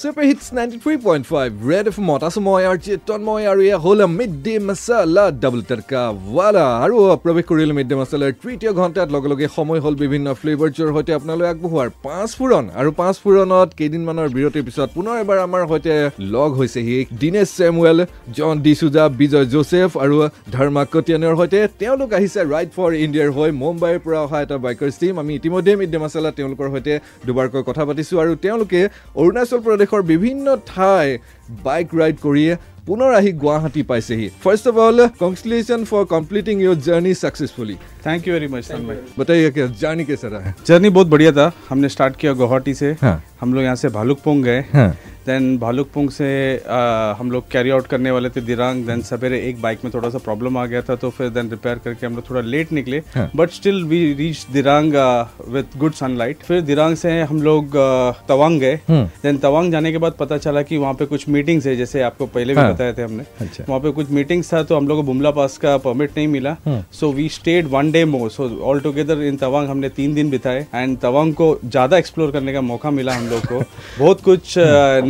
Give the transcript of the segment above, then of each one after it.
Three point five red F মত আছোঁ মই আৰু তন্ময় আৰু এয়া হ'ল mid day masala double tadka wala আৰু প্ৰৱেশ কৰিলোঁ মিড ডে মাছালাৰ তৃতীয় ঘণ্টাত লগে লগে সময় হ'ল বিভিন্ন ফ্লেভাৰ্ছৰ সৈতে আপোনালৈ আগবঢ়োৱাৰ পাঁচ ফুৰণ। আৰু পাঁচ ফুৰণত কেইদিনমানৰ বিৰতিৰ পিছত পুনৰ এবাৰ আমাৰ সৈতে লগ হৈছেহি Dinesh Samuel John D'Souza Vijay Joseph আৰু ধৰ্মা কটিয়ানৰ সৈতে। তেওঁলোক আহিছে ৰাইট ফৰ ইণ্ডিয়াৰ হৈ মুম্বাইৰ পৰা অহা এটা বাইকাৰ্ছ টিম আমি ইতিমধ্যে মিড ডে মাছালা তেওঁলোকৰ সৈতে দুবাৰকৈ কথা পাতিছোঁ আৰু তেওঁলোকে অৰুণাচল প্ৰদেশৰ বিভিন্ন ঠাই বাইক ৰাইড কৰিয়ে পুনৰ আহি গুৱাহাটী পাইছেহি first of all congratulation for completing your journey successfully thank you very much son भाई बताइए कि जर्नी कैसा रहा है जर्नी बहुत बढ़िया था हमने स्टार्ट किया गुवाहाटी से हाँ। हम लोग यहाँ से भालुकपोंग गए हाँ। देन भालुकपुंग से आ, हम लोग कैरी आउट करने वाले थे दिरांग देन सवेरे एक बाइक में थोड़ा सा प्रॉब्लम आ गया था तो फिर देन रिपेयर करके हम लोग थोड़ा लेट निकले। But still we reach Dirang with good sunlight फिर दिरांग से हम लोग तवांग गए हम्म। देन तवांग जाने के बाद पता चला कि वहाँ पे कुछ मीटिंग्स है जैसे आपको पहले भी हाँ। बताए थे हमने अच्छा। वहाँ पे कुछ मीटिंग्स था तो हम लोग को बुमला पास का परमिट नहीं मिला हम्म। So we stayed one day more so all together in Tawang हमने तीन दिन बिताए एंड तवांग को ज़्यादा एक्सप्लोर करने का मौका मिला हम लोग को बहुत कुछ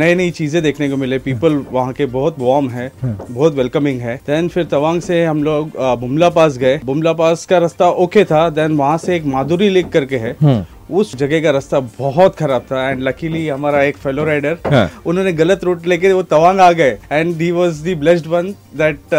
नई नई चीज़ें देखने को मिले। पीपल वहाँ के बहुत वार्म है, बहुत वेलकमिंग है। देन फिर तवांग से हम लोग बुमला पास गए। बुमला पास का रास्ता ओके था। देन वहाँ से एक माधुरी लेक करके है। उस जगह का रास्ता बहुत खराब था एंड लकीली हमारा एक फेलो राइडर हाँ। उन्होंने गलत रूट लेके वो तवांग आ गए and he was the blessed one that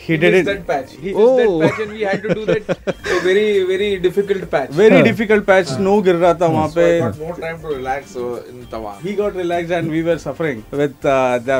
he did it that patch he did that patch and we had to do that very very difficult patch very difficult patch snow गिर रहा था हाँ। वहाँ पे। More time to relax in Tawang he got relax and we were suffering with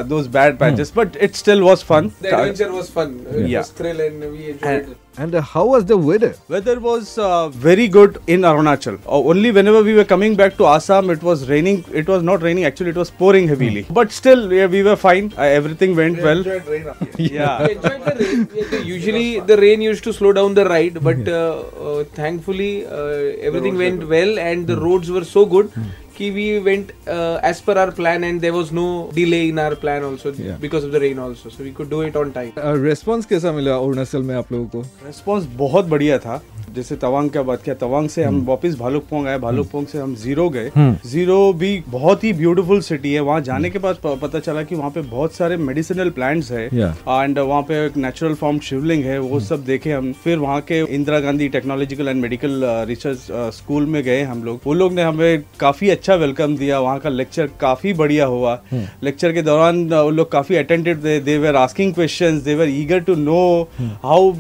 those bad patches but it still was fun the adventure was fun it was thrill and we enjoyed was thrill and we enjoyed And- it. And uh, how was the weather? weather was uh, very good in arunachal uh, only whenever we were coming back to assam it was raining it was not raining actually it was pouring heavily but still yeah, we were fine uh, everything went well enjoyed rain up here. yeah We enjoyed the rain. Yeah, Usually the rain used to slow down the ride, but uh, uh, thankfully uh, everything went well and the roads were so good. Ki कि we went as per our plan and there was no delay in our plan also because of the rain also so we could do it on time response कैसा मिला अरुणाचल में आप लोगों को? Response बहुत बढ़िया था। जैसे तवांग का बात किया तवांग से हम वापस भालुकपोंग आए भालुकपोंग से हम ज़ीरो गए। ज़ीरो भी बहुत ही ब्यूटीफुल सिटी है वहाँ जाने के बाद पता चला कि वहाँ पे बहुत सारे मेडिसिनल प्लांट्स है। एंड वहाँ पे एक नेचुरल फॉर्म शिवलिंग है वो सब देखे हम। फिर वहाँ के Indira Gandhi technological and medical research school में गए हम लोग। वो लोग ने हमें काफ़ी अच्छा वेलकम दिया वहाँ का लेक्चर काफ़ी बढ़िया हुआ। लेक्चर के दौरान वो लोग काफ़ी अटेंटेड थे they were asking question they were eager to know how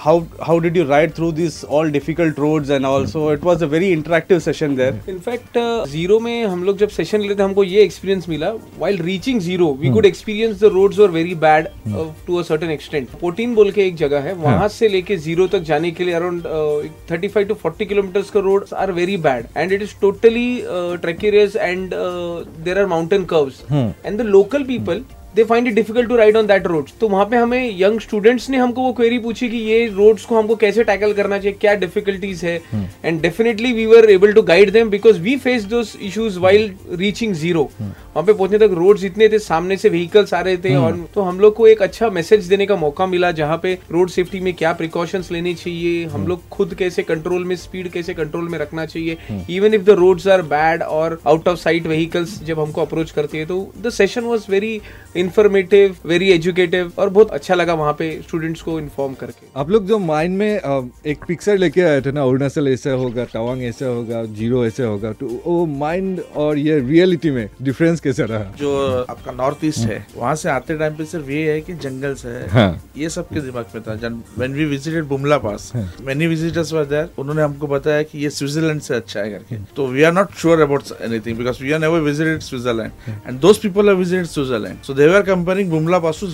how how did you ride through this all difficult roads and also it was a very interactive session there in fact Ziro में हम लोग जब session लेते हमको ये experience मिला। While reaching Ziro we could experience the roads were very bad to a certain extent Potin बोल के एक जगह है वहाँ से लेके ज़ीरो तक जाने के लिए around thirty five to forty kilometres का road are very bad and it is totally treacherous and there are mountain curves and the local people they find it difficult to ride on that road तो वहाँ पे हमें young students ने हमको वो query पूछी कि ये रोड्स को हमको कैसे टैकल करना चाहिए क्या डिफिकल्टीज है? And definitely we were able to guide them because we face those issues while reaching Ziro वहाँ पे पहुँचने तक रोड्स इतने थे सामने से व्हीकल्स आ रहे थे और तो हम लोग को एक अच्छा मैसेज देने का मौका मिला जहाँ पे रोड सेफ्टी में क्या प्रिकॉशंस लेने चाहिए हम लोग खुद कैसे कंट्रोल में स्पीड कैसे कंट्रोल में रखना चाहिए। Even if the roads are bad और आउट ऑफ़ साइट व्हीकल्स जब हमको अप्रोच करती है तो the session was very informative very educative और बहुत अच्छा लगा वहाँ पे स्टूडेंट्स को इन्फॉर्म करके। आप लोग जो माइंड में एक पिक्चर लेके आए थे ना अरुणाचल ऐसा होगा तवांग ऐसा होगा ज़ीरो ऐसे होगा तो वो माइंड और ये रियलिटी में डिफरेंस कैसा रहा? जो आपका नॉर्थ ईस्ट है वहाँ से आते टाइम पे सिर्फ़ ये है कि जंगल से है। हाँ। ये सबके दिमाग में था। When we visited Bumla pass many visitors were उन्होंने हमको बताया कि ये स्विट्जरलैंड से अच्छा है करके। तो we are not sure about anything because we are never visited Switzerland and those people are visited Switzerland so they they were comparing Bumla pass to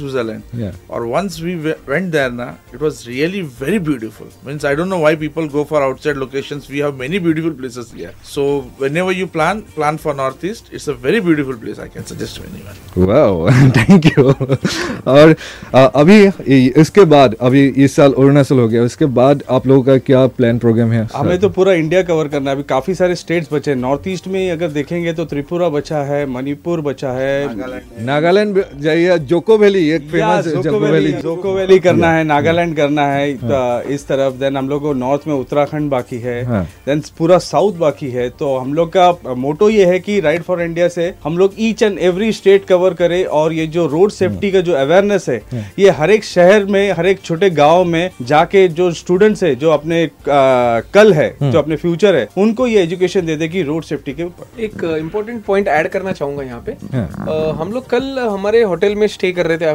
और वंस वी वेंट देर ना it was really very beautiful means I don't know why people go for outside location we have many beautiful places so whenever you plan plan for North East it's a very beautiful place I can suggest man wow thank you और अभी इसके बाद अभी इस साल अरुणाचल हो गया इसके बाद आप लोगों का क्या प्लान प्रोग्राम है? हमें तो पूरा इंडिया कवर करना है। अभी काफ़ी सारे स्टेट्स बचे हैं। नॉर्थ ईस्ट में अगर देखेंगे तो त्रिपुरा बचा है मणिपुर बचा है। नागालैंड जाइए जोको वैली एक famous Dzukou valley Dzukou valley करना है नागालैंड करना है तो इस तरफ़ देन हम लोग को नॉर्थ में उत्तराखंड बाकी है हाँ। देन पूरा साउथ बाकी है तो हम लोग का मोटो ये है कि राइड फॉर इंडिया से हम लोग each and every state cover करें और ये जो रोड सेफ्टी का जो अवेयरनेस है ये हर एक शहर में हर एक छोटे गाँव में जाके जो स्टूडेंट्स है जो अपने कल है जो अपने फ्यूचर है उनको ये एजुकेशन दे देगी रोड सेफ्टी के ऊपर। एक इम्पोर्टेंट पॉइंट ऐड करना चाहूँगा यहाँ पे। हाँ। हम लोग कल हमारे होटल में स्टे कर रहे थे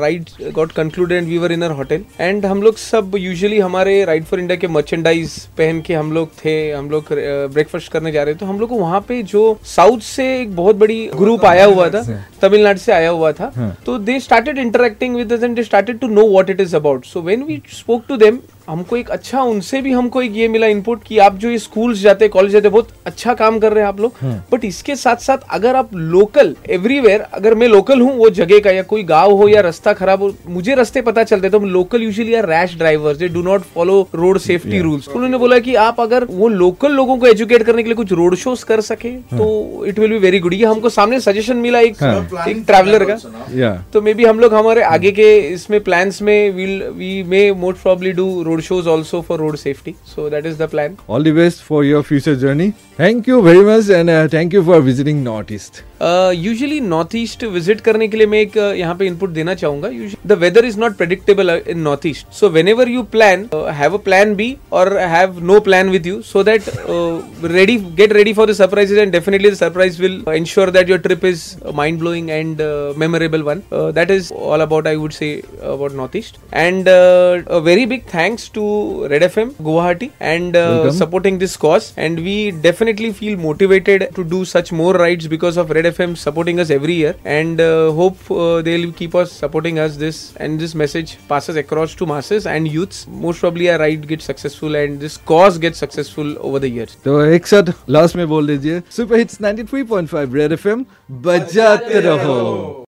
ride got concluded and we were in our hotel and हम लोग सब यूजुअली हमारे राइड फॉर इंडिया के मर्चेंडाइज पहन के हम लोग थे हम लोग ब्रेकफास्ट करने जा रहे थे। तो हम लोग को वहाँ पे जो साउथ से एक बहुत बड़ी ग्रुप आया हुआ था तमिलनाडु से आया हुआ था। हाँ। तो they started interacting with and they started to know what it is about so when we spoke to them हमको एक अच्छा उनसे भी हमको एक ये मिला इनपुट कि आप जो ये स्कूल्स जाते कॉलेज जाते बहुत अच्छा काम कर रहे हैं आप लोग। बट इसके साथ साथ अगर आप लोकल एवरीवेयर अगर मैं लोकल हूँ वो जगह का या कोई गाँव हो या रास्ता खराब हो मुझे रास्ते पता चलते तो हम local usually are rash drivers they do not follow road safety rules उन्होंने बोला कि आप अगर वो लोकल लोगों को एजुकेट करने के लिए कुछ रोड शोज़ कर सके तो it will be very good ये हमको सामने सजेशन मिला एक एक ट्रैवलर का। तो मे बी हम लोग हमारे आगे के इसमें प्लान्स में will we may most probably do road shows also for road safety so that is the plan all the best for your future journey thank you very much and thank you for visiting North East usually North East visit करने के लिए मैं एक uh, यहाँ पे input देना चाहूँगा the weather is not predictable in North East so whenever you plan have a plan B और have no plan with you so that ready get ready for the surprises and definitely the surprise will ensure that your trip is a mind blowing and uh, memorable one uh, that is all about i would say about northeast and uh, a very big thanks to red fm guwahati and uh, supporting this cause and we definitely feel motivated to do such more rides because of red fm supporting us every year and uh, hope uh, they'll keep us supporting us this and this message passes across to masses and youths most probably our ride gets successful and this cause gets successful over the years तो एक साथ last में बोल दीजिए super hits 93.5 red FM बजाते रहो